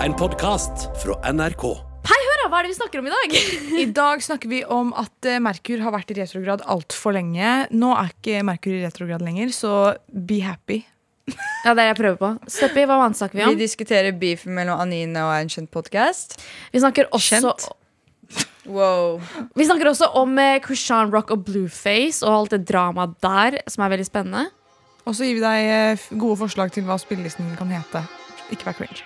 En podkast fra NRK. Hei, høra, hva er det vi snakker om i dag? I dag snakker vi om at eh, Merkur har vært i retrograd altfor lenge. Nå er ikke Merkur i retrograd lenger, så be happy. Ja, det er jeg prøver på. Steppi, hva annet snakker vi om? Vi diskuterer beef mellom Anine og en kjent podkast. Vi snakker også, Kjent? Wow. vi snakker også om eh, Krishan Rock og Blueface og alt det dramaet der, som er veldig spennende. Og så gir vi deg eh, gode forslag til hva spillelisten kan hete. Ikke vær cringe.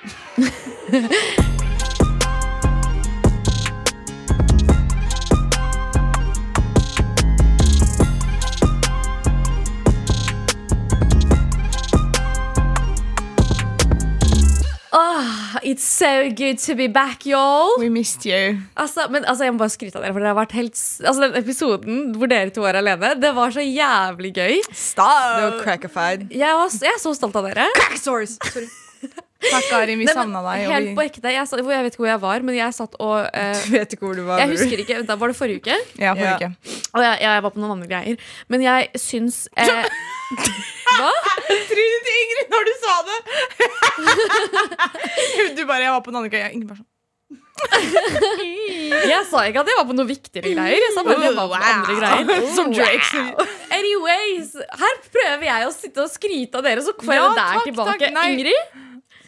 Åh, it's so good to be back, y'all. We missed you. Altså, men altså, jeg må bare skryte av dere, for det har vært helt Altså, den episoden hvor dere to er alene, det var så jævlig gøy. Stop! No crackified. Jeg, var, jeg er så stolt av dere. Sorry. Sorry. Takk, Arin. Vi savna deg. Helt vi- på ekte. Jeg, jeg vet ikke hvor jeg var, men jeg satt og uh, Du vet ikke hvor du var. Jeg husker ikke, da, Var det forrige uke? Ja, forrige Ja. uke. Og jeg, jeg var på noen andre greier. Men jeg syns eh, Hva? Trynet til Ingrid når du sa det! du bare Jeg var på noen andre greier'. Ingrid bare sånn. Jeg sa ikke at jeg var på noe viktigere greier. Jeg sa bare at jeg var på andre greier. Som Drake. Anyways, her prøver jeg å sitte og skryte av dere, så får jeg Ja, det der takk, tilbake. takk. Ingrid?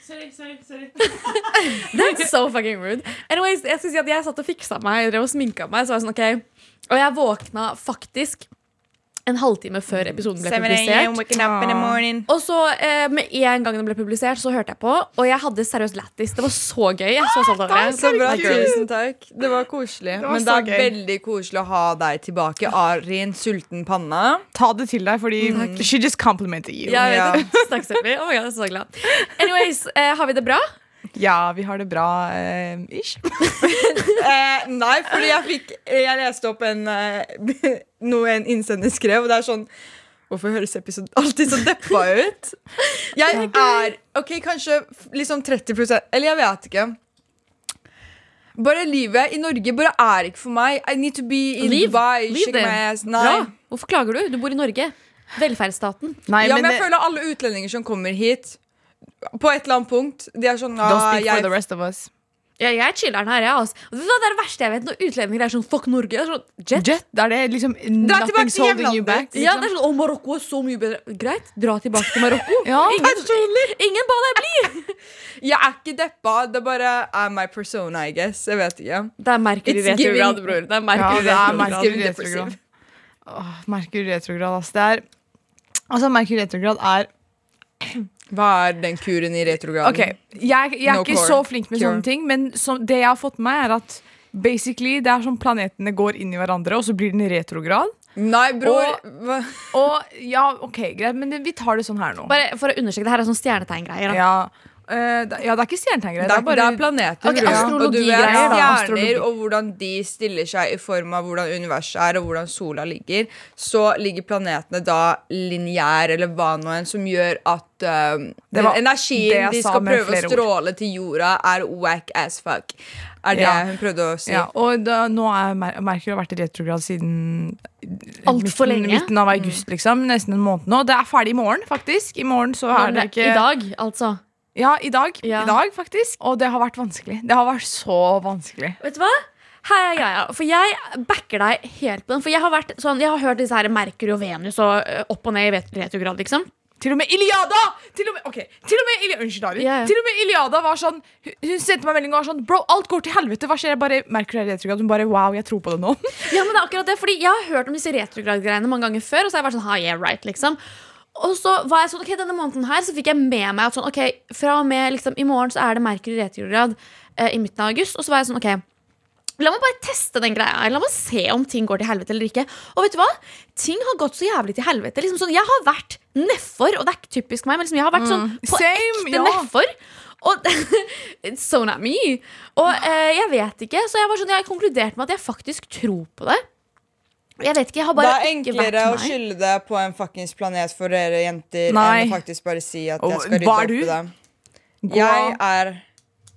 Sorry, sorry, sorry. That's so fucking rude. Anyways, jeg skal si at jeg satt og fiksa meg drev og sminka meg. Så var jeg sånn, ok Og jeg våkna faktisk en halvtime før episoden ble publisert. morning. Og så eh, med en gang den ble publisert, så hørte jeg på. Og jeg hadde seriøst lættis. Det var så gøy. Jeg så stolt av dere. Så bra, tusen takk. Det var koselig. var Men det er gøy. veldig koselig å ha deg tilbake. Arin, sulten panne. Ta det til deg, fordi she just complimented you. Ja, jeg vet det. Takk, Steffi. Oh my God, jeg er så glad. Anyways, eh, har vi det bra? Ja, vi har det bra. eh, ish. Eh, nei, fordi jeg fikk Jeg leste opp en eh, noe en innsender skrev, og det er sånn Hvorfor høres episoden alltid så deppa ut? Jeg er OK, kanskje liksom 30% Eller jeg vet ikke. Bare livet i Norge bare er ikke for meg. I need to be in Liv. Dubai. Liv shake det. my ass. Nei. Bra. Hvorfor klager du? Du bor i Norge. Velferdsstaten. Nei, ja, men, men jeg det... føler alle utlendinger som kommer hit, på et eller annet punkt De er sånn Don't ah, speak for the rest of us. Ja, jeg er chiller'n her, jeg. Altså. Det er det verste jeg vet. Når utlendinger er sånn fuck Norge. Er sånn, jet. Jet, er det liksom tilbake Nothing's til holding you hjemlandet back. ditt. Ja, det er sånn, å, Marokko er så mye bedre. Greit, dra tilbake til Marokko. Ja, ingen, ingen ba deg bli! jeg er ikke deppa, det bare er my persona, I guess. Jeg vet ikke. Det er Mercury It's retrograd, bror. Det er Ja, det er retrograd. Retrograd. Åh, Merkur retrograd, ass. Det er Altså, Mercury retrograd er Hva er den kuren i retrograden? Ok, jeg, jeg er No ikke core. så flink med Cure. sånne ting, men som, det jeg har fått med er at basically det er som planetene går inn i hverandre, og så blir den i retrograd. Nei, bror. Og- Og ja, ok, greit, men det, vi tar det sånn her nå. Bare for å understreke, det her er sånn stjernetegngreier. Ja, eh, det, ja, det er ikke stjernetegngreier. Det er, det er planeter. Ok, bror. astrologi og du vet stjerner og hvordan de stiller seg i form av hvordan universet er, og hvordan sola ligger. Så ligger planetene da lineær, eller hva nå enn, som gjør at uh, Det var energien de skal prøve å stråle ord. til jorda, er wack as fuck. Er det Ja. hun prøvde å si? Ja, og da, nå er Mer Merkur har vært i retrograd siden Alt for lenge. midten av august, liksom. Nesten en måned nå. Det er ferdig i morgen, faktisk. I morgen så er det ikke I dag, altså. Ja, i dag. Ja. I dag, faktisk. Og det har vært vanskelig. Det har vært så vanskelig. Vet du hva? Her er greia. For jeg backer deg helt på den. For jeg har, vært sånn, jeg har hørt disse her Merkur og Venus og opp og ned i retrograd, liksom. Til og med Iliada! Til og med, ok, til og med, Ili Unnskyld. Ja, ja. Til og med Iliada var sånn Hun sendte meg melding og var sånn Bro, alt går til helvete. Hva skjer? Jeg bare Merkur er i retrograd. Hun bare Wow, jeg tror på det nå. Ja, men det er akkurat det, fordi Jeg har hørt om disse retrograd-greiene mange ganger før. Og så har jeg vært sånn, ha, yeah, right, liksom Og så var jeg sånn, ok, denne måneden her Så fikk jeg med meg at sånn, ok, fra og med liksom, i morgen så er det Merkur i retrograd eh, i midten av august. Og så var jeg sånn, ok La meg bare teste den greia. La meg se om ting går til helvete eller ikke. Og vet du hva? Ting har gått så jævlig til helvete. Liksom sånn, jeg har vært nedfor, og det er ikke typisk meg, men liksom, jeg har vært sånn på Same, ekte ja. nedfor. Og It's so not me. Og eh, jeg vet ikke, så jeg var sånn, jeg har konkludert med at jeg faktisk tror på det. Jeg vet ikke, jeg har Det er ikke enklere å meg. skylde det på en fuckings planet for dere jenter Nei. enn å faktisk bare si at Og jeg skal hva rydde er opp du? i det. Gå Jeg av. er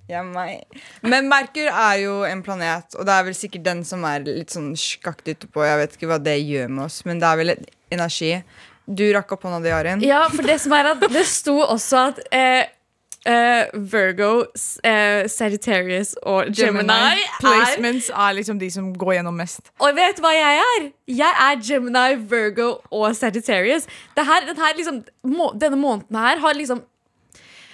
ja, meg. Men Merkur er jo en planet, og det er vel sikkert den som er litt sånn skakt ute på. Jeg vet ikke hva det gjør med oss, men det er vel en energi. Du rakk opp hånda di, Arin. Ja, for det som er at det sto også at eh, eh, Virgo, eh, Sagittarius og Gemini, Gemini. Placements er liksom de som går gjennom mest. Og vet du hva jeg er? Jeg er Gemini, Virgo og Sagittarius. Dette, denne, liksom, må, denne måneden her har liksom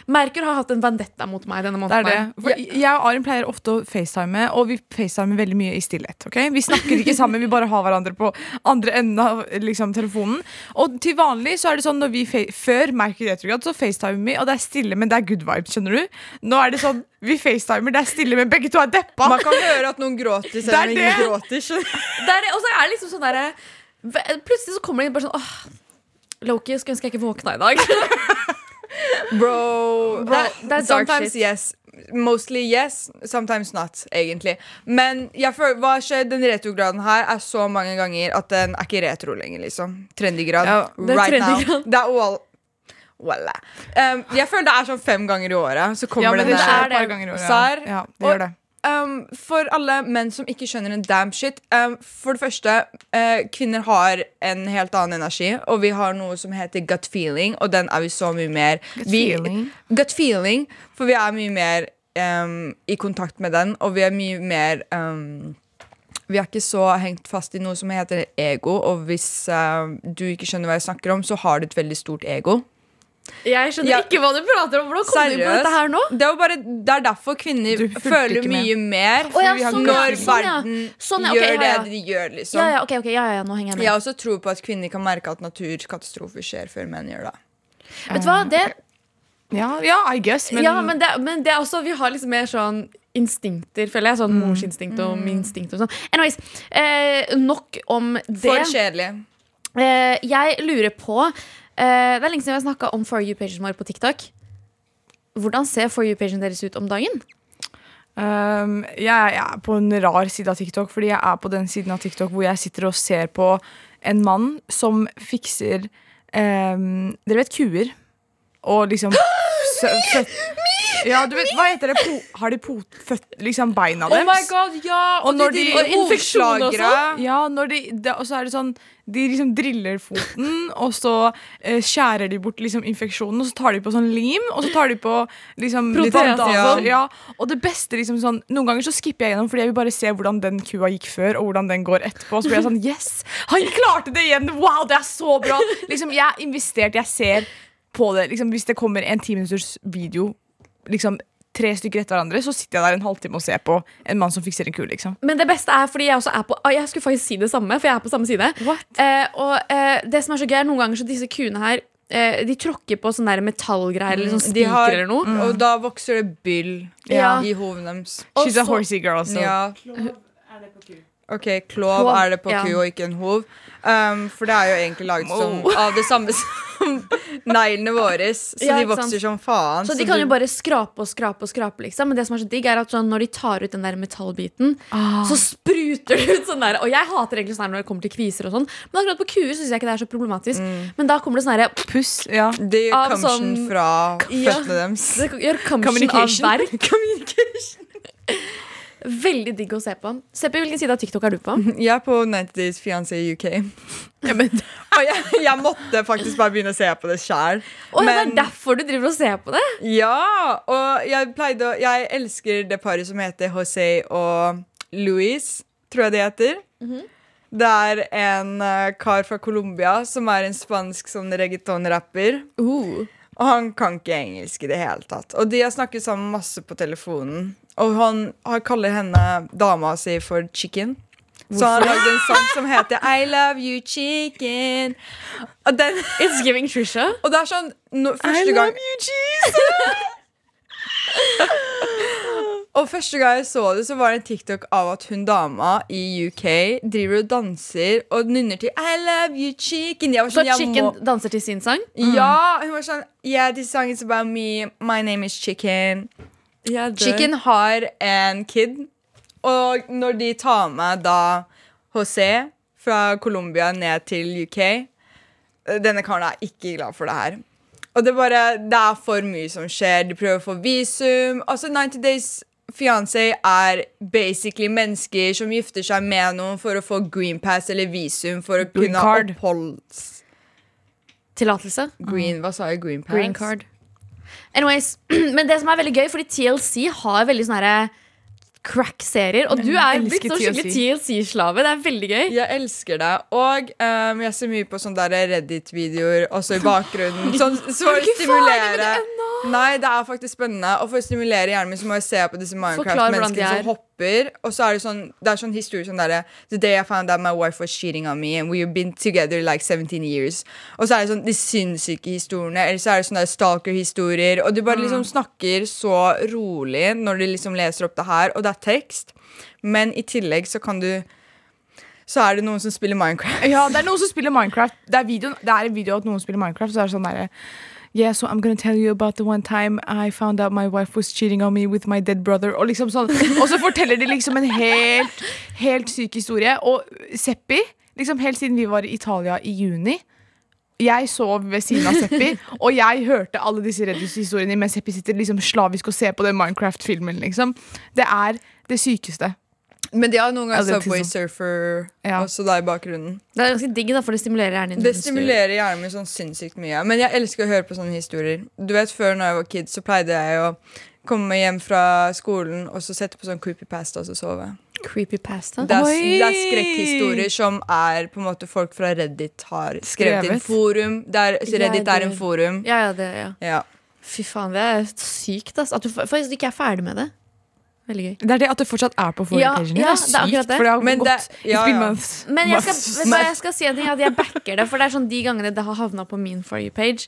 Merkur har hatt en vendetta mot meg denne Det er måneden. det. For jeg og Arin pleier ofte å facetime, og vi facetimer veldig mye i stillhet. Okay? Vi snakker ikke sammen, vi bare har hverandre på andre enden av liksom, telefonen. Og til vanlig så er det sånn når vi før merker retrograd, så facetimer vi, og det er stille, men det er good vibes, skjønner du? Nå er det sånn, vi facetimer, det er stille, men begge to er deppa. Man kan høre at noen gråter selv om ingen gråter. Det er det, og så er det liksom sånn derre Plutselig så kommer det inn bare sånn Åh, Loki, skulle ønske jeg ikke våkna i dag. Bro, Bro, that- that's Sometimes shit. yes. Mostly yes, sometimes not, egentlig. Men føler, hva skjer? Den retrograden her er så mange ganger at den er ikke retro lenger, liksom. Trendygrad. Ja, right trendygrad. now. Det er all Voilà. Um, jeg føler det er sånn fem ganger i året. Så kommer Ja, men det, det skjer er et par det. ganger i året. Ja, det gjør det. Um, for alle menn som ikke skjønner en damn shit um, For det første, uh, kvinner har en helt annen energi Og vi har noe som heter gut feeling Og den er vi så mye mer Gut vi, feeling? Gut feeling For vi er mye mer um, i kontakt med den Og vi er mye mer um, Vi er ikke så hengt fast i noe som heter ego Og hvis uh, du ikke skjønner hva jeg snakker om Så har du et veldig stort ego Jeg skjønner Ja. ikke hva du prater om. Hvordan kom du på dette her nå? Det er, bare, det er derfor kvinner føler mye med. mer oh, ja, vi har sånn, Når sånn, ja. verden Sånn, ja, ok, gjør ja, ja. det de gjør, liksom. Ja, ja, okay, ok, ja, ja, nå henger jeg med. Jeg også tror på at kvinner kan merke at naturkatastrofer skjer før menn gjør det. Vet du hva, det, Ja, ja, I guess, men, ja, men, det, men det er også, vi har liksom mer sånn instinkter, føler jeg. Sånn morsinstinkt og instinkt og sånn. Anyways, eh, nok om det. For kjedelig. Eh, jeg lurer på eh, Det er lenge siden vi har snakka om For you-pagen vår på TikTok. Hvordan ser For you-pagen deres ut om dagen? Um, jeg, jeg er på en rar side av TikTok, fordi jeg er på den siden av TikTok hvor jeg sitter og ser på en mann som fikser um, Dere vet kuer? Og liksom Ja, du vet, hva heter det? Po, har de potfødt liksom beina Oh my god, ja! Og når de- de, og sånn. Ja, når de, de, og så er det sånn De liksom driller foten, og så eh, skjærer de bort liksom infeksjonen, og så tar de på sånn lim, og så tar de på liksom litt Ja. Ja. Og det beste liksom sånn Noen ganger så skipper jeg gjennom fordi jeg vil bare se hvordan den kua gikk før, og hvordan den går etterpå. Og så blir jeg sånn Yes! Han klarte det igjen! Wow, det er så bra! Liksom, Jeg er investert, jeg ser på det. Liksom, hvis det kommer en timinutters video liksom tre stykker etter hverandre, så sitter jeg der en halvtime og ser på en mann som fikser en ku. liksom Men det beste er fordi jeg også er på ah, Jeg skulle faktisk si det samme, for jeg er på samme side. Eh, og eh, det som er så gøy, er noen ganger så disse kuene her eh, De tråkker på sånne metallgreier eller sånn spiker har, eller noe. Og da vokser det byll Ja. i hodet deres. She's a horsey girl, så Ja. Ok, klov Klov, er det på ja. ku og ikke en hov. Um, for det er jo egentlig laget som, av det samme som neglene våre. Så Ja, de vokser sant? som faen. Så de kan du- jo bare skrape og skrape og skrape, liksom. Men det som er så digg, er at sånn, når de tar ut den der metallbiten, Ah. så spruter det ut sånn der. Og jeg hater egentlig sånn her når det kommer til kviser og sånn, men akkurat på kuer syns jeg ikke det er så problematisk. Men da kommer det sånn herre Puss, ja. Det gjør kamsjen sånn- fra Ja. føttene deres. Det gjør kamsjen av Communication. Veldig digg å se på. Seppi, hvilken side av TikTok er du på? Jeg er på 90 Days Fiancé UK. ja men, Og jeg, jeg måtte faktisk bare begynne å se på det sjæl. Ja, det er derfor du driver og ser på det? Ja, og jeg pleide å Jeg elsker det paret som heter José og Louis, tror jeg det heter. Det er en uh, kar fra Colombia som er en spansk sånn reggaeton-rapper. Uh. Og han kan ikke engelsk i det hele tatt. Og de har snakket sammen masse på telefonen. Og han, han kaller henne dama si for chicken. Så han har lagd en sang som heter I love you, chicken. Og, den, It's giving Trisha. og det er sånn no, Første gang you, cheese! Og første gang jeg så det, så var det en TikTok av at hun dama i UK driver og danser og nynner til I love you, chicken. Jeg var Så sånn, jeg Chicken må danser til sin sang? Ja, hun var sånn Yeah, this song is about me. My name is Chicken. Chicken har en kid, og når de tar med da José fra Colombia ned til UK Denne karen er ikke glad for det her. Og det er bare, det er for mye som skjer. De prøver å få visum. Altså 90 Days Fiancé er basically mennesker som gifter seg med noen for å få green pass eller visum for å Green kunne ha oppholdstillatelse. Green, hva sa jeg? Green pass? Green card. Anyways, Men det som er veldig gøy, fordi TLC har veldig sånn her crack-serier. Og du er blitt så skikkelig TLC-slave. Det er veldig gøy. Jeg elsker det. Og um, jeg ser mye på sånne Reddit-videoer også i bakgrunnen. Sånn, så for å stimulere. Nei, det er faktisk spennende. Og for å stimulere hjernen min, så må jeg se på disse Minecraft-menneskene som hopper. Og så er det sånn Det er sånn historie sånn derre The day I found out my wife was cheating on me, and we've been together like 17 years. Og så er det sånn de sinnssyke historiene, eller så er det sånne stalker-historier. Og du bare Mm. liksom snakker så rolig når du liksom leser opp det her, og det er tekst. Men i tillegg så kan du så er det noen som spiller Minecraft. Ja, det er noen som spiller Minecraft. Det er, videoen, det er en video at noen spiller Minecraft. Så er det sånn derre Yeah, so I'm gonna tell you about the one time I found out my wife was cheating on me with my dead brother. Og liksom sånn Og så forteller de liksom en helt, helt syk historie. Og Seppi, liksom helt siden vi var i Italia i juni jeg sov ved siden av Seppi, og jeg hørte alle disse Reddit-historiene mens Seppi sitter liksom slavisk og ser på den Minecraft-filmen. liksom Det er det sykeste. Men de har noen ganger ja, Subway liksom- Surfer Ja. også der i bakgrunnen. Det er ganske digg, da, for det stimulerer hjernen. Det stimulerer hjernen min sånn sinnssykt mye. Men jeg elsker å høre på sånne historier. Du vet, Før når jeg var kid, så pleide jeg å komme hjem fra skolen og så sette på sånn creepypasta og så sove. Creepypasta. Det er, Oi! det er skrekkhistorier som er på en måte folk fra Reddit har skrevet inn. Skrevet. Forum. Er, Ja, Reddit er en forum. Ja, ja, det, ja. Ja. Fy faen, det er sykt, ass. At du faktisk ikke er ferdig med det. Veldig gøy. Det er det at det fortsatt er på Ja, forpagen. ja, det er akkurat det. for det har Men gått det- ja, ja. Men jeg skal, hva, jeg si en ting, at jeg backer det. For det er sånn de gangene det har havna på min For you-page.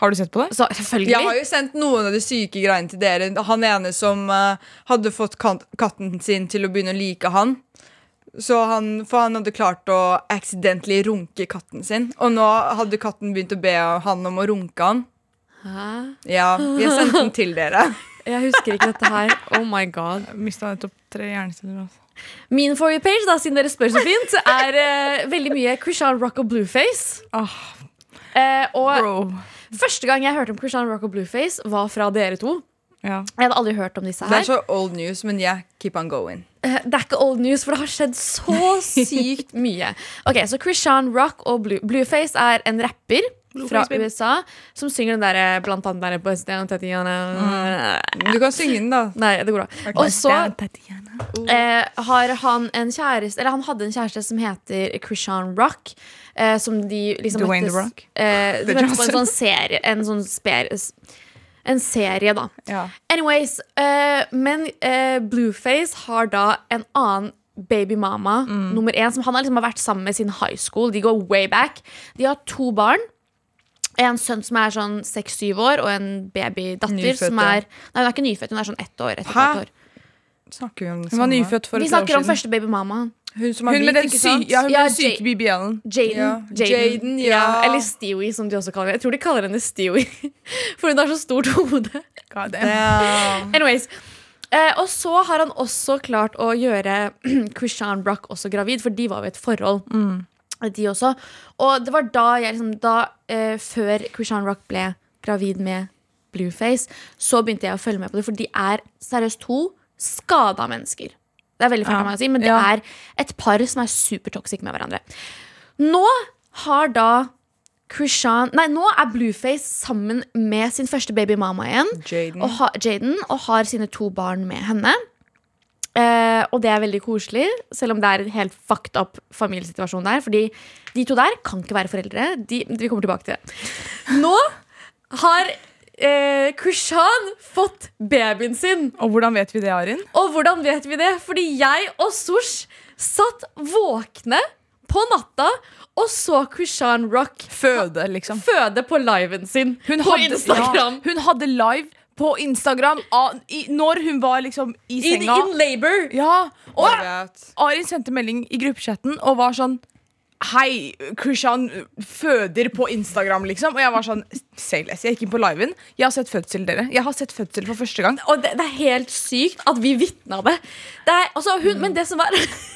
Har du sett på det? Så selvfølgelig. Jeg har jo sendt noen av de syke greiene til dere. Han ene som uh, hadde fått katten sin til å begynne å like han. Så han, for han hadde klart å accidentally runke katten sin. Og nå hadde katten begynt å be han om å runke han. Hæ? Ja, jeg sendte den til dere. Jeg husker ikke dette her. Oh my god. Mista nettopp tre hjerneceller. Altså. Min For you-page, da, siden dere spør så fint, er uh, veldig mye Krishan Rock og Blueface. Oh. Uh, og bro. første gang jeg hørte om Krishan Rock og Blueface, var fra dere to. Ja. Jeg hadde aldri hørt om disse her. Det er så old news, men yeah, keep on going. Uh, Det er ikke old news, for det har skjedd så sykt mye. Ok, Så Krishan Rock og Blue, Blueface er en rapper fra USA som synger den derre blant annet der Down Tatiana Du kan synge den, da. Nei, det går bra. Og så eh, har han en kjæreste Eller han hadde en kjæreste som heter Krishan Rock. Eh, som de liksom Dwayne The Rock? Eh, de på en sånn serie. En sånn sper, en serie, da. Ja. Anyways, eh, men eh, Blueface har da en annen babymama, nummer én, som han har, liksom har vært sammen med siden high school. De går way back. De har to barn. En sønn som er sånn seks-syv år, og en babydatter som er Nei, hun er ikke nyfødt, hun er sånn ett år. Ett Hæ? år. Snakker vi om det Hun var samme? nyfødt for Vi et år snakker om siden. første babymama. Hun som er Hun hvit, med den ikke sy sant? ja, hun Ja, med den syke Jay- BB Allen. Jaden. Ja, Jaden, ja. Eller Stewie, som de også kaller henne. Jeg tror de kaller henne Stewie, for hun har så stort hode. God damn. Ja. Anyways. Eh, og så har han også klart å gjøre Krishan Brock også gravid, for de var jo i et forhold. De også. Og det var da jeg liksom da, eh, Før Krishan Rock ble gravid med Blueface, så begynte jeg å følge med på det, for de er seriøst to skada mennesker. Det er veldig fælt Ja. meg å si, men det Ja. er et par som er supertoxic med hverandre. Nå har da Krishan Nei, nå er Blueface sammen med sin første babymama igjen Jaden. og ha, Jaden og har sine to barn med henne. Eh, og det er veldig koselig, selv om det er en helt fucked up familiesituasjon der. Fordi de to der kan ikke være foreldre. De, vi kommer tilbake til det. Nå har eh, Krishan fått babyen sin. Og hvordan vet vi det, Arin? Og hvordan vet vi det? Fordi jeg og Sosh satt våkne på natta og så Krishan Rock Føde, liksom. føde på liven sin Hun på hadde, Instagram. Ja, hun hadde live på Instagram av, i, når hun var liksom i senga. in labor. Ja, og vet. Arin sendte melding i gruppechatten og var sånn Hei, Krishan føder på Instagram, liksom. Og jeg var sånn Say less. Jeg gikk inn på liven. Jeg har sett fødsel, dere. Jeg har sett fødsel for første gang. Og det, det er helt sykt at vi vitna det. det er, altså, hun, Men det som var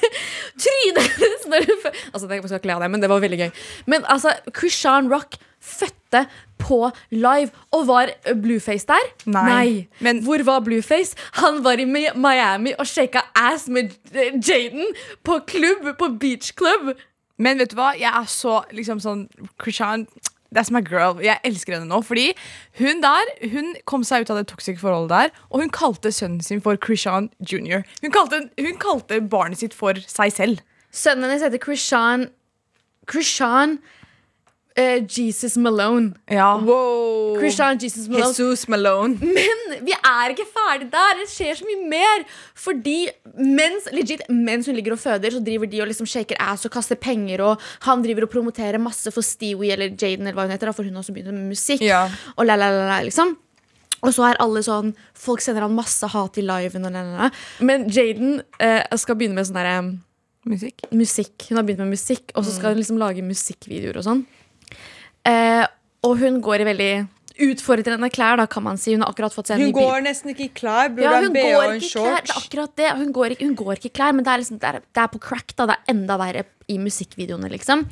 Trynet hennes når hun fø- Altså, jeg skal kle av deg, men det var veldig gøy. Men altså, Krishan Rock fødte på live, og var Blueface der? Nei. Men- Hvor var Blueface? Han var i Miami og shaka ass med eh, Jaden på klubb, på beach club. Men vet du hva? Jeg er så liksom sånn Krishan That's my girl. Jeg elsker henne nå. Fordi hun der Hun kom seg ut av det toxic forholdet der, og hun kalte sønnen sin for Krishan jr. Hun kalte, hun kalte barnet sitt for seg selv. Sønnen hennes heter Krishan Krishan eh, Jesus Malone. Ja. Wow. Christian Jesus Malone. Jesus Malone. Men vi er ikke ferdig der. Det skjer så mye mer. Fordi mens, legit, mens hun ligger og føder, så driver de og liksom shaker ass og kaster penger. Og han driver og promoterer masse for Stewie eller Jaden, eller hva hun heter, for hun har også begynt med musikk. Ja. Og la, la, la, la, liksom. Og så er alle sånn Folk sender han masse hat i liven. Og la. Men Jaden eh, skal begynne med sånn derre Musikk. musikk. Hun har begynt med musikk, og så skal hun liksom lage musikkvideoer og sånn. Eh, og hun går i veldig utfordrende klær, da, kan man si. Hun har akkurat fått seg en Hun ny bil. går nesten ikke i klær. Burde Ja, hun BH går og en klær. Det er akkurat det. Hun går ikke, hun går ikke i klær, men det er, liksom, det, er, det er på crack. da Det er enda verre i musikkvideoene, liksom.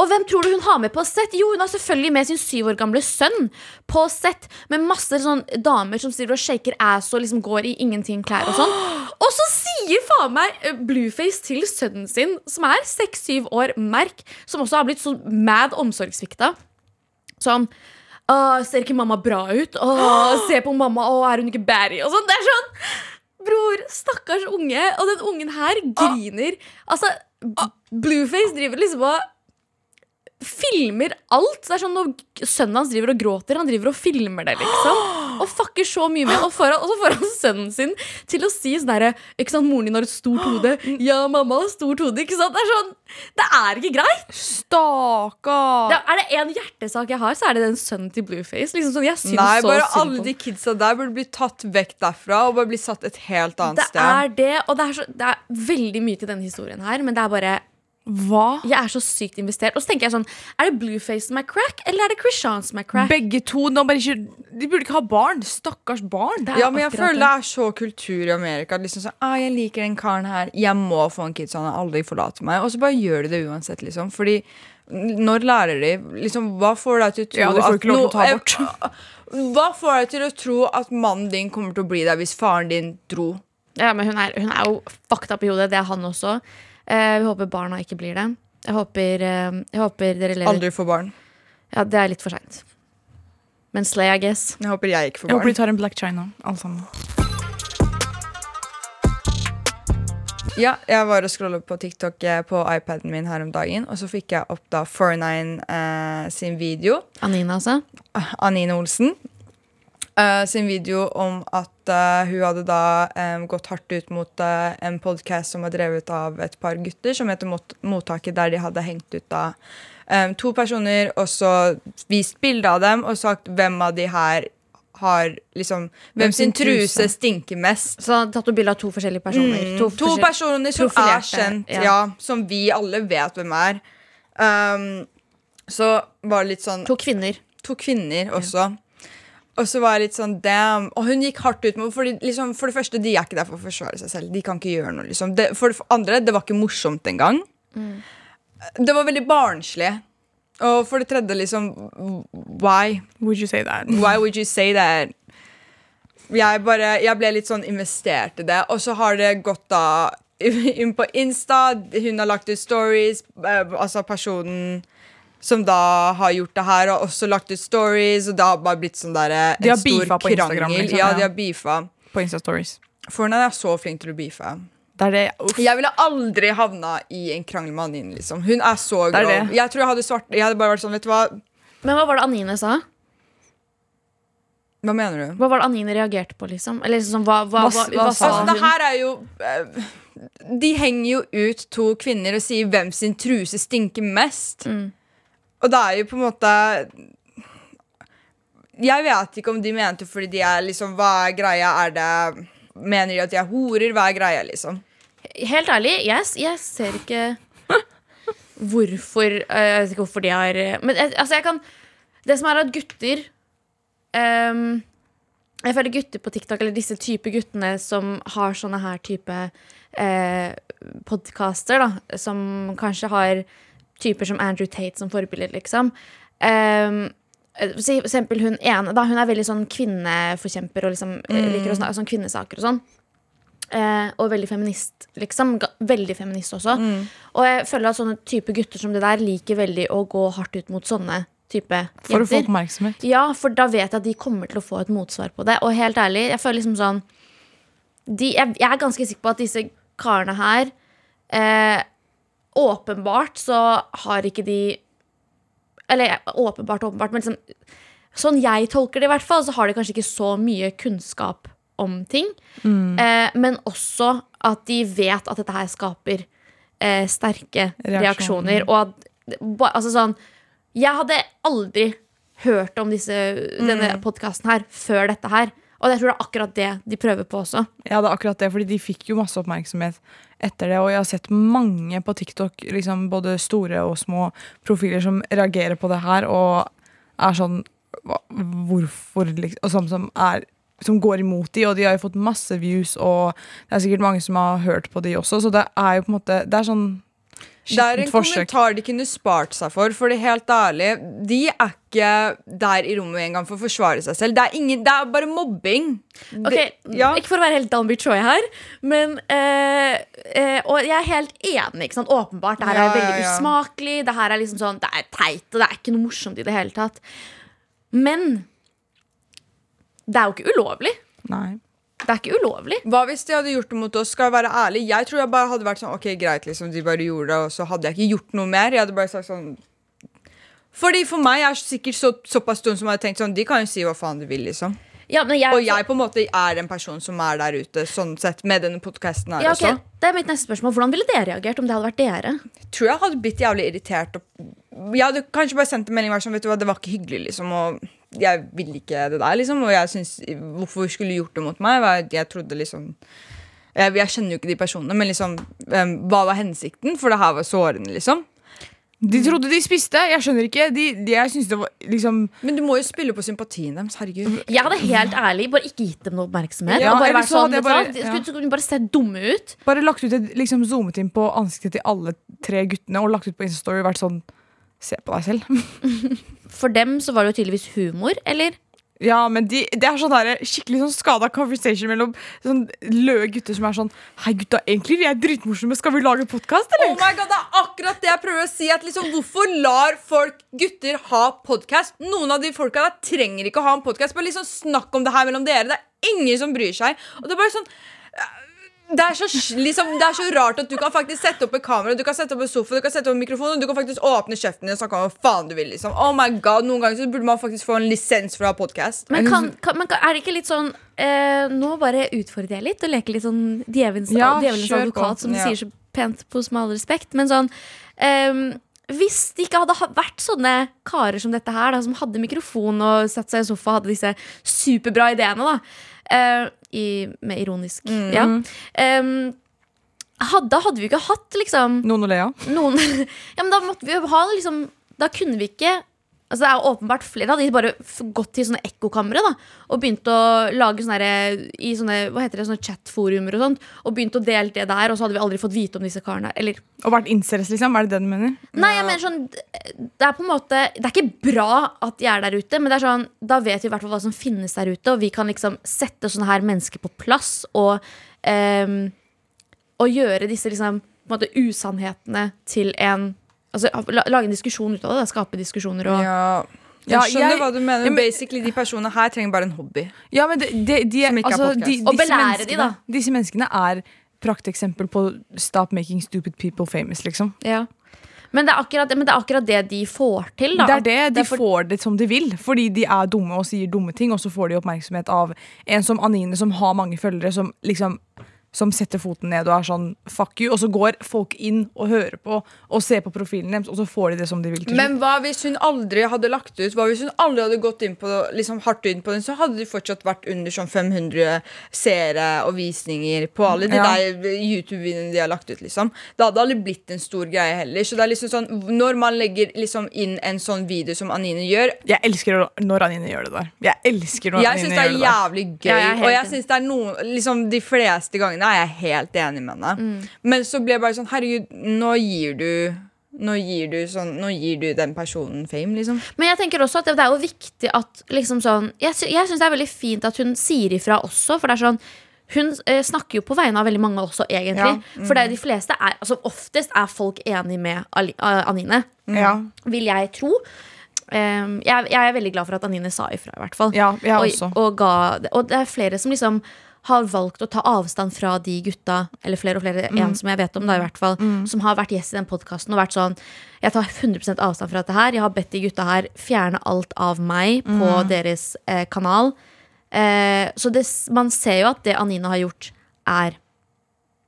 Og hvem tror du hun har med på sett? Jo, hun har selvfølgelig med sin syv år gamle sønn på sett. Med masse sånn damer som driver og shaker ass og liksom går i ingenting klær og sånn. Og så sier faen meg eh, Blueface til sønnen sin, som er seks-syv år, Merk, som også har blitt så mad omsorgssvikta. Sånn Åh, ser ikke mamma bra ut? Åh, se på mamma, åh, er hun ikke baddie? Og sånn, det er sånn Bror, stakkars unge. Og den ungen her griner. Altså, Blueface driver liksom og filmer alt. Det er sånn Når sønnen hans driver og gråter, han driver og filmer det. liksom Og fucker så mye med Og, han, og så får han sønnen sin til å si sånn herre Ikke sant, moren din har et stort hode. Ja, mamma har stort hode. Ikke sant? Det er sånn Det er ikke greit. Stakkar. Er det en hjertesak jeg har, så er det den sønnen til Blueface. Liksom sånn, jeg syns Nei, bare så alle de kidsa der burde bli tatt vekk derfra og bare bli satt et helt annet Det sted. er det, og det er, så, det er veldig mye til denne historien her, men det er bare Hva? Jeg er så sykt investert. Og så tenker jeg sånn Er det Blueface som er crack, eller er det Krishan som er crack? Begge to. Bare ikke, de burde ikke ha barn. Stakkars barn. Ja, men jeg føler det er så kultur i Amerika. Liksom sånn, ah, jeg liker den karen her Jeg må få en kid så han aldri forlater meg. Og så bare gjør de det uansett, liksom. Fordi når lærer de liksom, Hva får deg til å tro Ja, de får at no- eh, Hva får deg til å tro at mannen din kommer til å bli der hvis faren din dro? Ja, men hun er, hun er jo fucked up i hodet. Det er han også. Eh, vi håper barna ikke blir det. Jeg håper, eh, jeg håper dere lever Aldri får barn. Ja, det er litt for seint. Men Slay, I guess. Jeg håper jeg ikke får barn. Jeg håper de tar en Black China, alle sammen. Ja, jeg var og scrollet på TikTok eh, på iPaden min her om dagen, og så fikk jeg opp da 49 eh, sin video. Anina, altså. Anine Olsen. Eh, sin video om at uh, hun hadde da um, gått hardt ut mot uh, en podkast som var drevet av et par gutter, som heter Mot Mottaket, der de hadde hengt ut da um, to personer, og så vist bilde av dem og sagt hvem av de her har liksom Hvem sin truse stinker mest. Så han har tatt bilde av to forskjellige personer. Mm, to, forskjell- personer som er kjent, ja. ja. som vi alle vet hvem er. Um, så var det litt sånn To kvinner. To kvinner også. Og så var jeg litt sånn damn. Og hun gikk hardt ut med fordi, liksom, For det første, de er ikke der for å forsvare seg selv. De kan ikke gjøre noe. Liksom. Det, for det andre, det var ikke morsomt engang. Det var veldig barnslig. Og for det tredje, liksom Why? Would you say that? Why would you say that? Jeg, bare, jeg ble litt sånn investert i det. Og så har det gått da inn på Insta. Hun har lagt ut stories. eh, Altså personen som da har gjort det her, og også lagt ut stories. Og det har bare blitt sånn der, en De har stor beefa på Instagram, krangel. liksom, ja, ja. de har beefa. På Insta Stories. For hun er så flink til å beefe. Det er det. Uff. Jeg ville aldri havna i en krangel med Anine. Liksom. Hun er så Det er grov. det. Jeg tror jeg hadde svart Jeg hadde bare vært sånn, vet du hva Men hva var det Anine sa? Hva mener du? Hva var det Anine reagerte på, liksom? Eller liksom, hva, hva, Hva- hva, hva sa hun? Altså, hun? det her er jo uh, De henger jo ut to kvinner og sier hvem sin truse stinker mest. Mm. Og det er jo på en måte Jeg vet ikke om de mente fordi de er liksom Hva er greia? Er det Mener de at de er horer? Hva er greia, liksom? Helt ærlig, yes, jeg ser ikke hvorfor eh, Jeg vet ikke hvorfor de har Men altså, jeg kan Det som er at gutter um, Jeg føler gutter på TikTok, eller disse type guttene som har sånne her type eh, podcaster, da, som kanskje har typer som Andrew Tate som forbilder, liksom. Um, for eksempel hun ene da, Hun er veldig sånn kvinneforkjemper og liksom, mm. liker å snakke sånn kvinnesaker og sånn. Eh, og veldig feminist, liksom. Veldig feminist også. Og jeg føler at sånne type gutter som det der liker veldig å gå hardt ut mot sånne type For å få oppmerksomhet. Ja, for da vet jeg at de kommer til å få et motsvar på det. Og helt ærlig, jeg føler liksom sånn de, jeg, jeg er ganske sikker på at disse karene her eh, Åpenbart så har ikke de Eller åpenbart, åpenbart, men liksom Sånn jeg tolker det, i hvert fall, så har de kanskje ikke så mye kunnskap om ting. Eh, men også at de vet at dette her skaper eh, sterke Reaksjoner. reaksjoner. Og at altså sånn Jeg hadde aldri hørt om disse, denne podkasten her før dette her. Og jeg tror det er akkurat det de prøver på også. Ja, det er akkurat det, fordi de fikk jo masse oppmerksomhet etter det. Og jeg har sett mange på TikTok, liksom både store og små profiler, som reagerer på det her og er sånn Hvorfor, liksom? Og sånn som er som går imot de, og de har jo fått masse views, og det er sikkert mange som har hørt på de også, så det er jo på en måte Det er sånn Det er en forsøk. kommentar de kunne spart seg for. For det er helt ærlig, de er ikke der i rommet engang for å forsvare seg selv. Det er, ingen, det er bare mobbing. Ok, Det- ja. Ikke for å være helt Dalby Troy her, men øh, øh, Og jeg er helt enig. Ikke sant? Åpenbart. Det her Ja, er veldig ja. usmakelig. Det her er liksom sånn Det er teit, og det er ikke noe morsomt i det hele tatt. Men det er jo ikke ulovlig. Nei. Det er ikke ulovlig. Hva hvis de hadde gjort det mot oss? Skal jeg være ærlig? Jeg tror jeg bare hadde vært sånn Ok, greit, liksom, de bare gjorde det, og så hadde jeg ikke gjort noe mer. Jeg hadde bare sagt sånn Fordi For meg er sikkert så, såpass stund som jeg hadde tenkt sånn De kan jo si hva faen de vil, liksom. Ja, men jeg, Og jeg på en måte er en person som er der ute, sånn sett, med denne podkasten her ja, ok, også. Det er mitt neste spørsmål. Hvordan ville dere reagert om det hadde vært dere? Jeg Tror jeg hadde blitt jævlig irritert. Og jeg hadde kanskje bare sendt en melding sånn, vet du hva, det var ikke hyggelig, liksom. Og jeg ville ikke det der, liksom. Og jeg syns Hvorfor skulle du gjort det mot meg? Jeg trodde liksom jeg, jeg kjenner jo ikke de personene, men liksom Hva var hensikten? For det her var sårende, liksom. De trodde de spiste. Jeg skjønner ikke. De, de, jeg det var liksom Men du må jo spille på sympatien deres. Herregud. Jeg hadde helt ærlig bare ikke gitt dem noe oppmerksomhet. Ja, bare vært så sånn, bare- de ja. skulle, skulle bare se dumme ut. Bare lagt ut et, liksom zoomet inn på ansiktet til alle tre guttene og lagt ut på Instastory og vært sånn Se på deg selv. For dem så var det jo tydeligvis humor, eller? Ja, men de, Det er sånn der, skikkelig sånn skada conversation mellom sånn løe gutter som er sånn Hei, gutta, egentlig vi er dritmorsomme. Skal vi lage podkast, Oh eller? my god, Det er akkurat det jeg prøver å si. At liksom, Hvorfor lar folk gutter ha podkast? Noen av de folka der trenger ikke å ha en podkast. Bare liksom snakk om det her mellom dere. Det er ingen som bryr seg. Og det er bare sånn det er, så, liksom, det er så rart at du kan faktisk sette opp et kamera, du kan sette opp en sofa, du kan sette opp en mikrofon, og du kan faktisk åpne kjeften din og snakke om hva faen du vil. liksom Oh my god, Noen ganger så burde man faktisk få en lisens for å ha podkast. Men, kan, kan, men kan, er det ikke litt sånn eh, Nå bare utfordrer jeg litt og leker litt sånn djevelens, Ja, advokat, som de Ja. sier så pent på med all respekt. Men sånn eh, Hvis det ikke hadde vært sånne karer som dette her, da, som hadde mikrofon og satt seg i sofa hadde disse superbra ideene, da i, med ironisk Ja. Um, hadde, hadde vi ikke hatt liksom Noen å le av. Ja, men da måtte vi jo ha liksom Da kunne vi ikke Altså det er åpenbart flere av de bare gått til sånne ekkokamre Og begynt å lage sånne her, I sånne, hva heter det, sånne chatforumer og sånt Og begynt å dele det der Og så hadde vi aldri fått vite om disse karene Eller Og vært incels, liksom. Er det det du mener? Nei, jeg mener sånn Det er på en måte Det er ikke bra at de er der ute Men det er sånn Da vet vi i hvert fall hva som finnes der ute Og vi kan liksom sette sånne her mennesker på plass Og um, Og gjøre disse liksom På en måte usannhetene til en Altså lage en diskusjon ut av det da, Skape diskusjoner og Ja, jeg Ja, skjønner jeg- hva du mener. Ja, men- Basically, De personene her trenger bare en hobby. Ja, men de, de, de, Som ikke altså, er de, Og belære de, da. Disse menneskene er prakteksempel på stop making stupid people famous, liksom. ja. men, det er akkurat, men det er akkurat det de får til da Det er det, de for- får det som de vil, fordi de er dumme og sier dumme ting, og så får de oppmerksomhet av en som Anine, som har mange følgere, som liksom som setter foten ned og er sånn fuck you, og så går folk inn og hører på og ser på profilen deres, og så får de det som de vil. Men hva hvis hun aldri hadde lagt ut Hva hvis hun aldri hadde gått inn på liksom hardt inn på den, så hadde de fortsatt vært under sånn 500 seere og visninger på alle de Ja. der YouTube-videoene de har lagt ut. liksom Det hadde aldri blitt en stor greie heller. Så det er liksom sånn Når man legger liksom inn en sånn video som Anine gjør Jeg elsker når Anine gjør det der. Jeg elsker når Jeg Anine gjør det gjør er det er jævlig gøy, jeg er og jeg syns det er noe liksom, De fleste gangene er jeg helt enig med henne. Mm. Men så ble jeg bare sånn Herregud, nå gir du Nå gir du, sånn, nå gir du den personen fame, liksom. Men jeg tenker også at det er jo viktig at liksom sånn Jeg, jeg syns det er veldig fint at hun sier ifra også, for det er sånn hun eh, snakker jo på vegne av veldig mange også, egentlig. Ja. For det er de fleste er, altså oftest er folk enig med Ali, eh, Anine, Ja. vil jeg tro. Um, jeg, jeg er veldig glad for at Anine sa ifra, i hvert fall. Ja, og, og, ga, og det er flere som liksom har valgt å ta avstand fra de gutta, eller flere og flere, Mm. en som jeg vet om, da i hvert fall, som har vært gjest i den podkasten og vært sånn Jeg tar 100% avstand fra dette her. Jeg har bedt de gutta her fjerne alt av meg på Mm. deres eh, kanal. Eh, så det, man ser jo at det Anine har gjort, er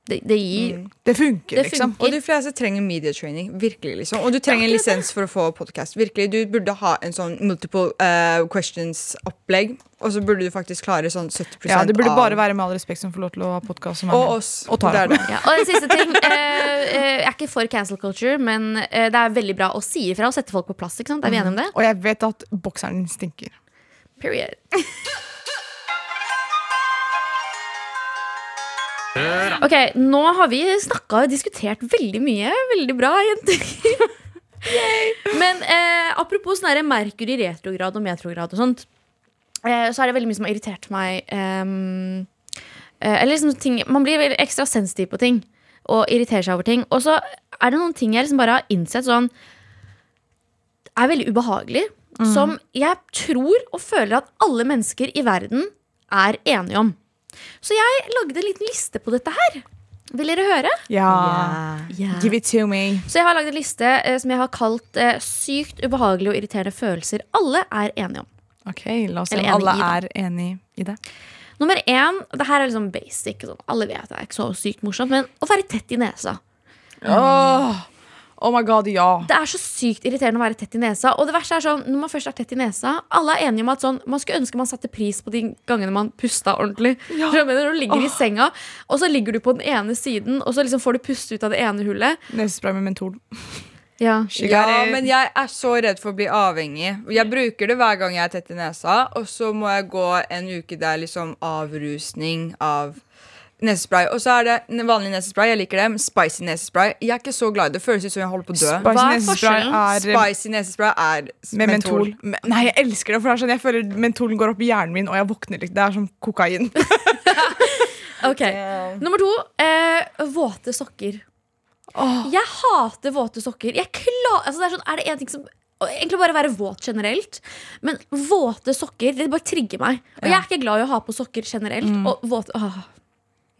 Det, det gir Det funker, Det liksom. funker. Og de fleste trenger media training. Virkelig liksom Og du trenger en lisens for å få podkast. Du burde ha en sånn multiple uh, questions-opplegg. Og så burde du faktisk klare sånn 70% Ja, det burde av bare være med all respekt som får lov til å ha podkast Og med. oss. Og. Det er det. Ja, og en siste ting. Uh, uh, jeg er ikke for cancel culture, men det er veldig bra å si ifra og sette folk på plass. ikke sant? Er vi enige om det? Og jeg vet at bokseren din stinker. Period. Ok, nå har vi snakka og diskutert veldig mye. Veldig bra, jenter. Men eh, apropos sånn her Merkur i retrograd og metrograd og sånt, eh, så er det veldig mye som har irritert meg. ehm, eh, eller liksom ting Man blir veldig ekstra sensitiv på ting og irriterer seg over ting. Og så er det noen ting jeg liksom bare har innsett sånn er veldig ubehagelig. Som jeg tror og føler at alle mennesker i verden er enige om. Så jeg lagde en liten liste på dette her. Vil dere høre? Ja. Yeah. Give it to me. Så jeg har lagd en liste eh, som jeg har kalt eh, 'Sykt ubehagelige og irriterende følelser alle er enige om'. Ok, La oss se om alle i, er enig i det. Nummer én, det her er liksom basic. Sånn. Alle vet det er ikke så sykt morsomt, men å være tett i nesa. Åh, oh my god, ja. Det er så sykt irriterende å være tett i nesa. Og det verste er sånn, når man først er tett i nesa Alle er enige om at sånn, man skulle ønske man satte pris på de gangene man pusta ordentlig. Ja. Du mener? Du ligger i senga, og så ligger du på den ene siden, og så liksom får du puste ut av det ene hullet. Nesespray med mentol. Ja. Ja, men jeg er så redd for å bli avhengig. Jeg bruker det hver gang jeg er tett i nesa, og så må jeg gå en uke der liksom avrusning av nesespray. Og så er det vanlig nesespray. Jeg liker det, spicy nesespray. Jeg er ikke så glad i det. Føles ut som jeg holder på å dø. Spicy Hva er nesespray er Spicy nesespray er med mentol. mentol. Nei, jeg elsker det, for det er sånn, jeg føler mentolen går opp i hjernen min, og jeg våkner litt. Det er som kokain. Ok, Nummer to, eh, våte sokker. Jeg hater våte sokker. Jeg klar, altså det er, sånn, er det en ting som Egentlig bare være våt generelt. Men våte sokker det bare trigger meg. Og jeg er ikke glad i å ha på sokker generelt. Og våte åh,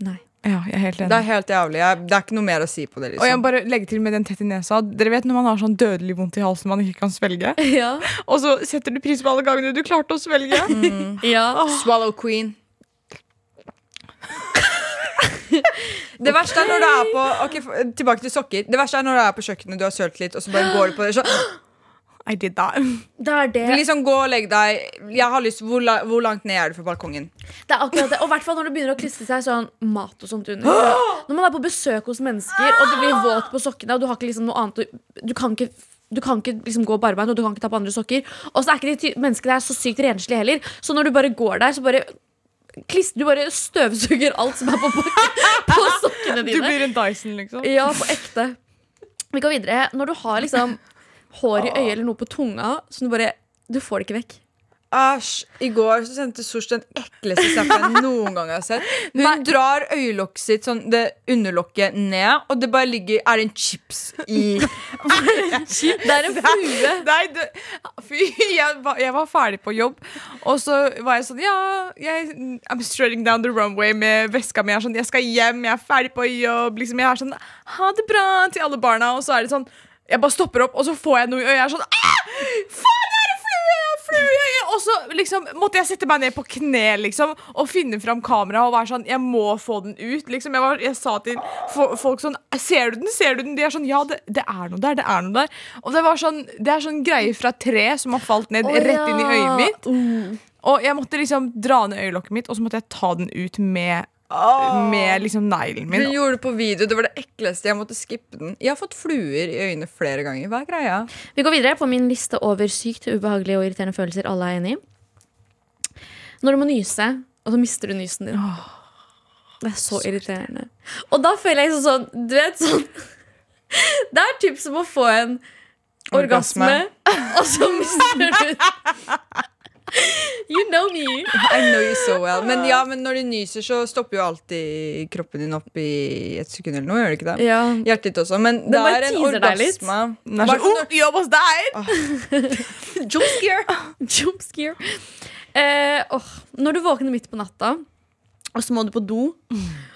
Nei. Ja, jeg er helt Det er helt jævlig. Jeg, det er ikke noe mer å si på det. Og jeg liksom må bare legge til med den tett i nesa. Dere vet når man har sånn dødelig vondt i halsen man ikke kan svelge? Ja. Og så setter du pris på alle gangene du klarte å svelge. ja. Swallow queen. Det verste er når du er på okay, Tilbake til sokker. Det verste er når du er på kjøkkenet, du har sølt litt, og så bare går du på det sånn. I did that. Det er det. Liksom Gå og legg deg. Jeg har lyst, hvor, la, hvor langt ned er du fra balkongen? Det er akkurat det. Og i hvert fall når det begynner å klistre seg sånn mat og sånt under. Når man er på besøk hos mennesker, og du blir våt på sokkene, og du har ikke liksom noe annet Du kan ikke du kan ikke liksom gå barbeint, og du kan ikke ta på andre sokker. Og så er ikke de menneskene der så sykt renslige heller. Så når du bare går der, så bare Klister, Du bare støvsuger alt som er på, på, sokkene dine. Du blir en Dyson, liksom. Ja, på ekte. Vi går videre. Når du har liksom hår i øyet eller noe på tunga, så du bare Du får det ikke vekk. Æsj. I går så sendte Sosh den ekleste snappen jeg noen gang har sett. Hun drar øyelokket sitt, sånn det underlokket, ned, og det bare ligger Er det en chips i Det er en flue. Nei, du, fy, jeg, var, jeg var ferdig på jobb, og så var jeg sånn Ja, jeg, I'm strutting down the runway med veska mi. Jeg er sånn, jeg skal hjem, jeg er ferdig på jobb. Liksom, jeg er sånn Ha det bra til alle barna. Og så er det sånn Jeg bare stopper opp, og så får jeg noe i øyet. Jeg er sånn «Ah! Faen, er det flue? Flue! Og så liksom måtte jeg sette meg ned på kne liksom, og finne fram kameraet og være sånn Jeg må få den ut. Liksom. Jeg, var, jeg sa til folk sånn Ser du den? Ser du den? De er sånn Ja, det, det er noe der. Det er noe der. Og det var sånn Det er sånn greie fra tre som har falt ned oh, rett inn i øyet mitt. Uh. Og jeg måtte liksom dra ned øyelokket mitt, og så måtte jeg ta den ut med, med liksom neglen min. Hun gjorde det på video. Det var det ekleste. Jeg måtte skippe den. Jeg har fått fluer i øynene flere ganger. Hva er greia? Vi går videre på min liste over sykt ubehagelige og irriterende følelser alle er enig i. Når du må nyse, og så mister du nysen din. Det er så irriterende. Og da føler jeg sånn Du vet sånn Det er typ som å få en orgasme, Orgasme. og så mister du You know me. I know you so well. Men ja, men når du nyser, så stopper jo alltid kroppen din opp i et sekund eller noe. Gjør det ikke det? Ja. Hjertet ditt også. Men det er en orgasme. Den er sånn, oh, jobb hos deg! Jump scare. Jump scare. Eh, oh, når du våkner midt på natta, og så må du på do,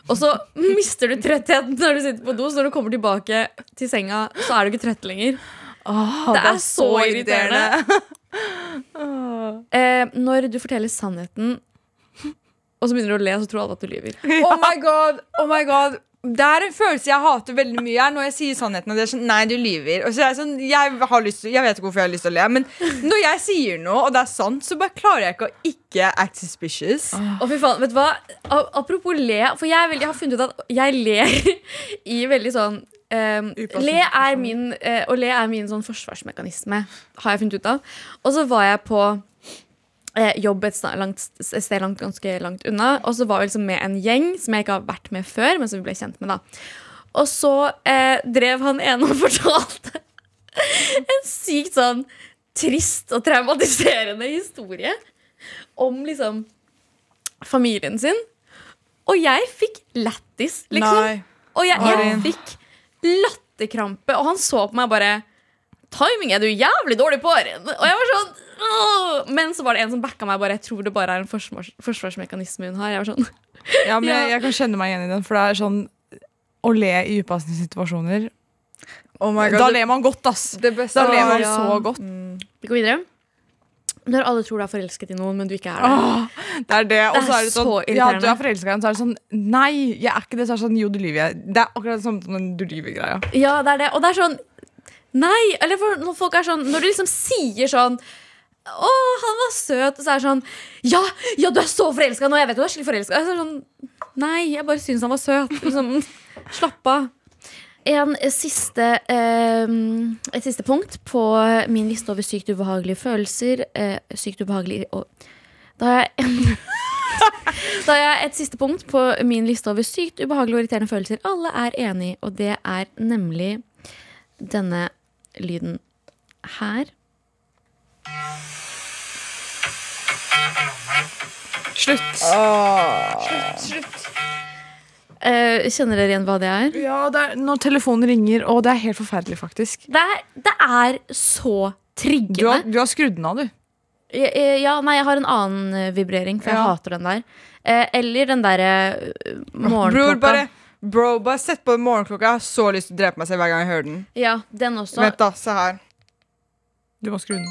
og så mister du trøttheten når du sitter på do, så når du kommer tilbake til senga, så er du ikke trøtt lenger. Det, er så irriterende. Eh, når du forteller sannheten, og så begynner du å le, så tror alle at du lyver. Oh my god, oh my god Det er en følelse jeg hater veldig mye er Når jeg sier sannheten og det er sånn, nei du lyver Og så er jeg sånn, jeg, har lyst jeg vet ikke hvorfor jeg har lyst til å le Men når jeg sier noe, og det er sant Så bare klarer jeg ikke å ikke act suspicious Og fy faen, vet du hva? Apropos le, for jeg, er veldig, jeg har funnet ut at jeg ler i veldig sånn ehm, le er min, uh, og le er min sånn forsvarsmekanisme, har jeg funnet ut av. Og så var jeg på uh, jobb et, langt, et sted langt, ganske langt unna, og så var vi liksom med en gjeng som jeg ikke har vært med før, men som vi ble kjent med. da Og så uh, drev han ene og fortalte en sykt sånn trist og traumatiserende historie om liksom familien sin. Og jeg fikk lættis, liksom. Nei. Og jeg, jeg fikk latterkrampe, og han så på meg bare Timing er du jævlig dårlig på! Og jeg var sånn Åh! Men så var det en som backa meg. Bare, jeg tror det bare er en forsvars, forsvarsmekanisme hun har. Jeg var sånn Ja, men jeg, jeg kan kjenne meg igjen i den, for det er sånn å le i upassende situasjoner. Oh my Da ler man godt, ass. det, det beste Da ler man ja. så godt. Vi går videre. Når alle tror du er forelsket i noen, men du ikke er det. Åh, det er det. Og så er det sånn så Ja, du er forelska i ham, så er det sånn Nei, jeg er ikke det. Så er det sånn Jo, du lyver. Det er akkurat sånn som den du lyver-greia. Ja, det er det. Og det er sånn Nei! Eller for, når folk er sånn Når du liksom sier sånn å, han var søt. Og så er det sånn Ja, ja du er så forelska nå! Jeg vet du er skikkelig forelska. Sånn, Nei, jeg bare syns han var søt. Liksom, slapp av. En siste, eh, et siste punkt på min liste over sykt ubehagelige følelser. Eh, sykt ubehagelig og Da har jeg Da har jeg et siste punkt på min liste over sykt ubehagelige og irriterende følelser. Alle er enig, og det er nemlig denne lyden her. Slutt Slutt, Slutt. Eh, kjenner dere igjen hva det er? Ja, det er når telefonen ringer, og det er helt forferdelig, faktisk. Det er, det er så Du har, triggende. du har skrudd den av, du. Ja, eh, ja, nei, jeg har en annen eh, vibrering, for jeg Ja. hater den der. Eller den derre uh, Bror, morgenklokka. bare, bro, bare sett på morgenklokka. Jeg har så lyst til å drepe meg selv hver gang jeg hører den. Ja, den også. Vent, da. Se her. Du må skru den.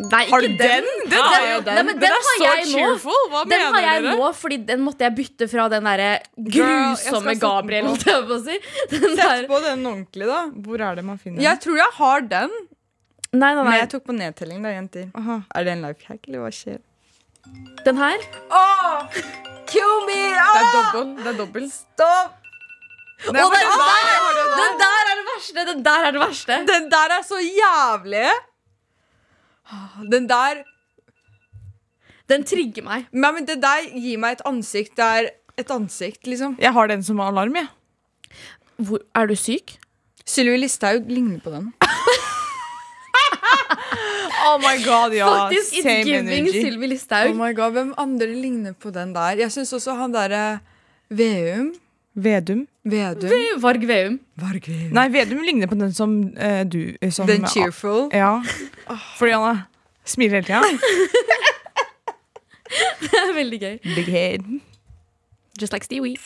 Nei, Har du den? Den Ja, er jo Nei, men den har jeg nå. Hva Den har jeg dere? nå, fordi den måtte jeg bytte fra den derre grusomme Gabriel, på. på si. Den Sett på den ordentlig, da. Hvor er det man finner den? Jeg tror jeg har den. Nei, nei, Men jeg tok på nedtelling, da, jenter. Aha. Er det en life hack, eller hva skjer? Den her. Oh, Kill me! Det er dobbel. Det er dobbel. Stopp! Å, den, der, den der er det verste! Den der er det verste. Den der er så jævlig. Den der Den trigger meg. Nei, men Det der gir meg et ansikt. Det er et ansikt, liksom. Jeg har den som alarm, jeg. Hvor, er du syk? Sylvi Listhaug ligner på den. Oh my god, ja. Faktisk, it's Same giving Sylvi Listhaug. Oh my god, Hvem andre ligner på den der? Jeg syns også han derre Veum. Vedum. Vedum. Varg Veum. Varg Veum. Nei, Vedum ligner på den som uh, du eh, som, Den cheerful. Ja. Fordi han er, smiler hele tida. Det er veldig gøy. Big head. Just like Stewie.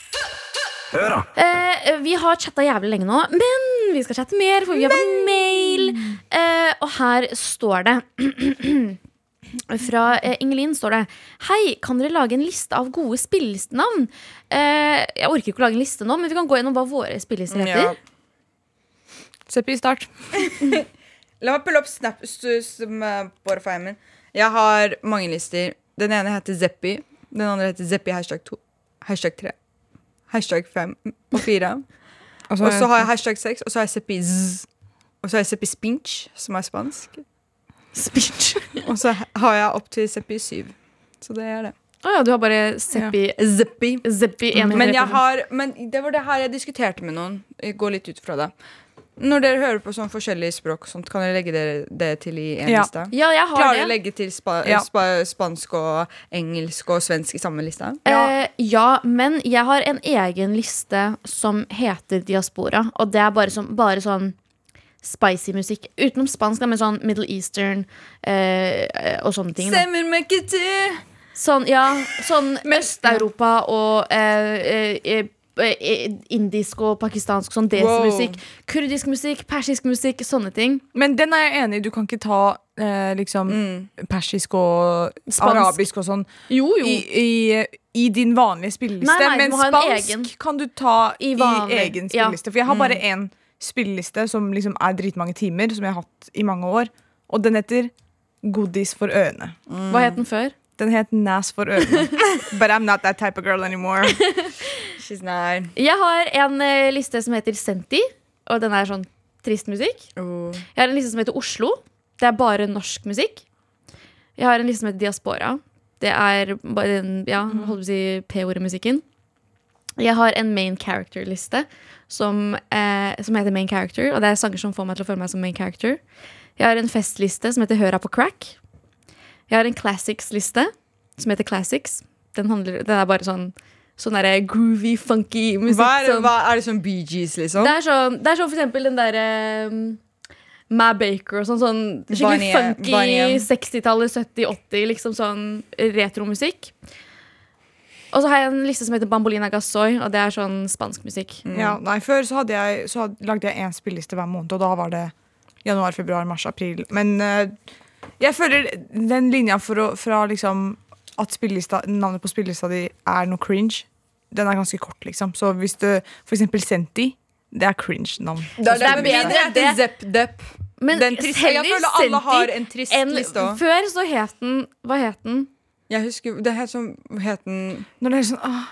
Hør da. Eh, vi har chatta jævlig lenge nå, men vi skal chatte mer, for vi har fått mail. Eh, og her står det Fra eh, Ingelin står det Hei, kan dere lage en liste av gode spillelistenavn? Eh, jeg orker ikke å lage en liste nå, men vi kan gå gjennom hva våre spillelister heter. Ja. Seppi, start. La meg pulle opp Snap min. Jeg har mange lister. Den ene heter Zeppi. Den andre heter Zeppi hashtag 2. Hashtag 3. Hashtag 5 og 4. Og så har jeg hashtag 6, og så har jeg Seppi Z. Og så har jeg Seppi Spinch, som er spansk. Speech. Og så har jeg opp til Seppi 7. Så det er det. Å ja, du har bare Seppi Zeppi. Zeppi Men, jeg har, men det var det her jeg diskuterte med noen. Jeg går litt ut fra det. Når dere hører på sånn forskjellig språk, sånt, kan dere legge dere det til i en Ja. liste? Ja, jeg har Klarer dere å legge til spa Ja. spa spansk og engelsk og svensk i samme liste? Eh, ja, men jeg har en egen liste som heter Diaspora. Og det er bare, som, bare sånn spicy musikk. Utenom spansk, men sånn Middle Eastern eh, og sånne ting. Semmer Stemmer meg ikke til Sånn, ja, sånn Øst-Europa og eh, eh, eh, eh, indisk og pakistansk sånn dance-musikk. Kurdisk musikk, persisk musikk, sånne ting. Men den er jeg enig i. Du kan ikke ta eh, liksom Mm. persisk og Spansk. arabisk og sånn Jo, jo. i, i, i din vanlige spilleliste. Nei, nei, men spansk kan du ta I egen ja. For jeg har bare én spilleliste som liksom er dritmange timer, som jeg har hatt i mange år. Og den heter Godis for ørene. Hva het den før? Den het Nas for ørene. But I'm not that type of girl anymore. She's not. Jeg har en uh, liste som heter Senti, og den er sånn trist musikk. Oh. Jeg har en liste som heter Oslo. Det er bare norsk musikk. Jeg har en liste som heter Diaspora. Det er bare den, ja, holdt på å si P-ordet-musikken. Jeg har en main character-liste som, eh, som heter Main Character. Og det er sanger som får meg til å føle meg som main character. Jeg har en festliste som heter Høra på crack. Jeg har en classics-liste som heter Classics. Den, handler, den er bare sånn Sånn derre groovy, funky musikk. Hva er, sånn. hva, er det sånn Bee Gees, liksom? det er sånn, det er sånn for eksempel den derre um, Ma Baker og sånn. sånn skikkelig Barney, funky 60-tallet, 70-80, liksom sånn retromusikk. Og så har jeg en liste som heter Bambolina Gassoy, og det er sånn spansk musikk. Ja, nei, Før så, hadde jeg, så hadde, lagde jeg én spilleliste hver måned, og da var det januar, februar, mars, april. Men uh, jeg føler den linja for å, fra liksom at navnet på spillelista di er noe cringe, den er ganske kort, liksom. Så hvis du eksempel Senti, det er cringe-navn. Er det, er bedre enn Zepp-Depp. Men Den triste- jeg føler alle har en trist en, liste. Før så het den Hva het den? Jeg husker Det het sånn het den Når det er sånn åh,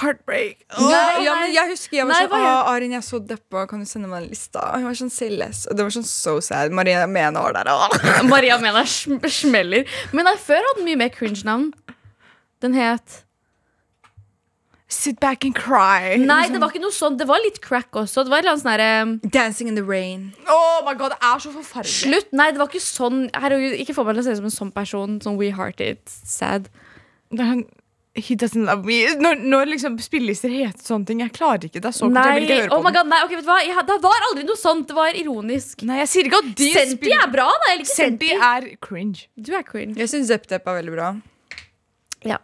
heartbreak. Nei, Nei, ja, men jeg husker jeg var Nei, sånn hva het- Arin, jeg er så deppa. Kan du sende meg en liste? Hun var sånn Silles. Og det var sånn so sad. Maria Mena var der. Åh. Maria Mena sm smeller. Men nei, før hadde den mye mer cringe-navn. Den het Sit back and cry. Nei, det var ikke noe sånt. Det var litt crack også. Det var et eller annet sånn Dancing in the rain. Oh my god, det er så forferdelig. Slutt! Nei, det var ikke sånn. Herregud, ikke få meg til å se ut som en sånn person. Sånn we hearted, sad. Det er sånn, He doesn't love me. Når, når liksom spillelister heter sånne ting, jeg klarer ikke det. er Så, jeg vil ikke høre oh på my god, nei, okay, vet du hva? Jeg, det var aldri noe sånt. Det var ironisk. Nei, jeg sier ikke at de Senti er bra, da. Jeg liker Senti Senti. er cringe. Du er cringe. Jeg syns Zepp-Depp er veldig bra. Ja.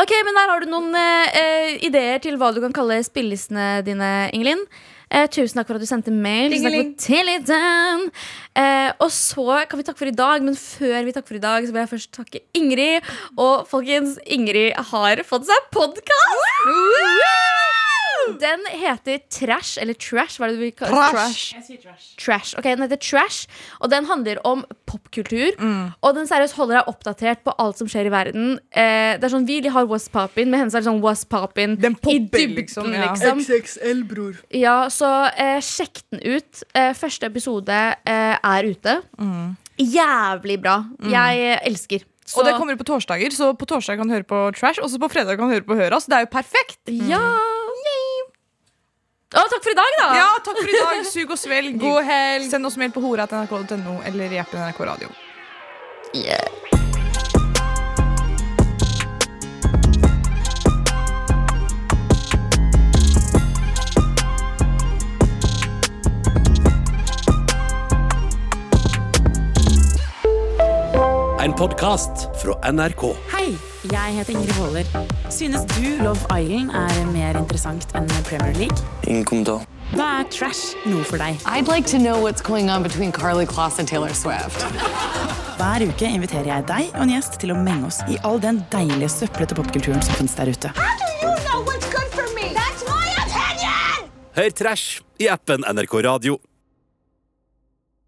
Ok, men der har du noen eh, eh, ideer til hva du kan kalle spillelistene dine, Ingelin. Eh, tusen takk for at du sendte mail. Tusen takk for. Eh, og så kan vi takke for i dag, men før vi takker for i dag, så vil jeg først takke Ingrid. Og folkens, Ingrid har fått seg podkast! Den heter Trash, eller Trash. Hva er det du vil kalle Trash. Trash. Ok, Den heter Trash, og den handler om popkultur. Og den seriøst holder deg oppdatert på alt som skjer i verden. Eh, det er sånn, Vi har What's Poppin', med hennes er sånn What's Poppin' Den i dybden, liksom, liksom. ja. XXL, bror. Ja, så eh, sjekk den ut. Eh, første episode eh, er ute. Jævlig bra. Jeg eh, elsker. Så, Og det kommer på torsdager, så på torsdag kan du høre på Trash, og så på fredag kan du høre på Høra. Så det er jo perfekt. Ja. Å, takk for i dag, da! Ja, takk for i dag. Sug og svelg. God helg. Send oss mail på hora.nrk.no eller i appen NRK Radio. En podkast fra NRK. Hei, jeg heter Ingrid Waaler. Synes du Love Island er mer interessant enn Premier League? Ingen kommentar. Da er trash noe for deg. I'd like to know what's going on between Carly Kloss and Taylor Swift. Hver uke inviterer jeg deg og en gjest til å menge oss i all den deilige søplete popkulturen som finnes der ute. Hør Trash i appen NRK Radio.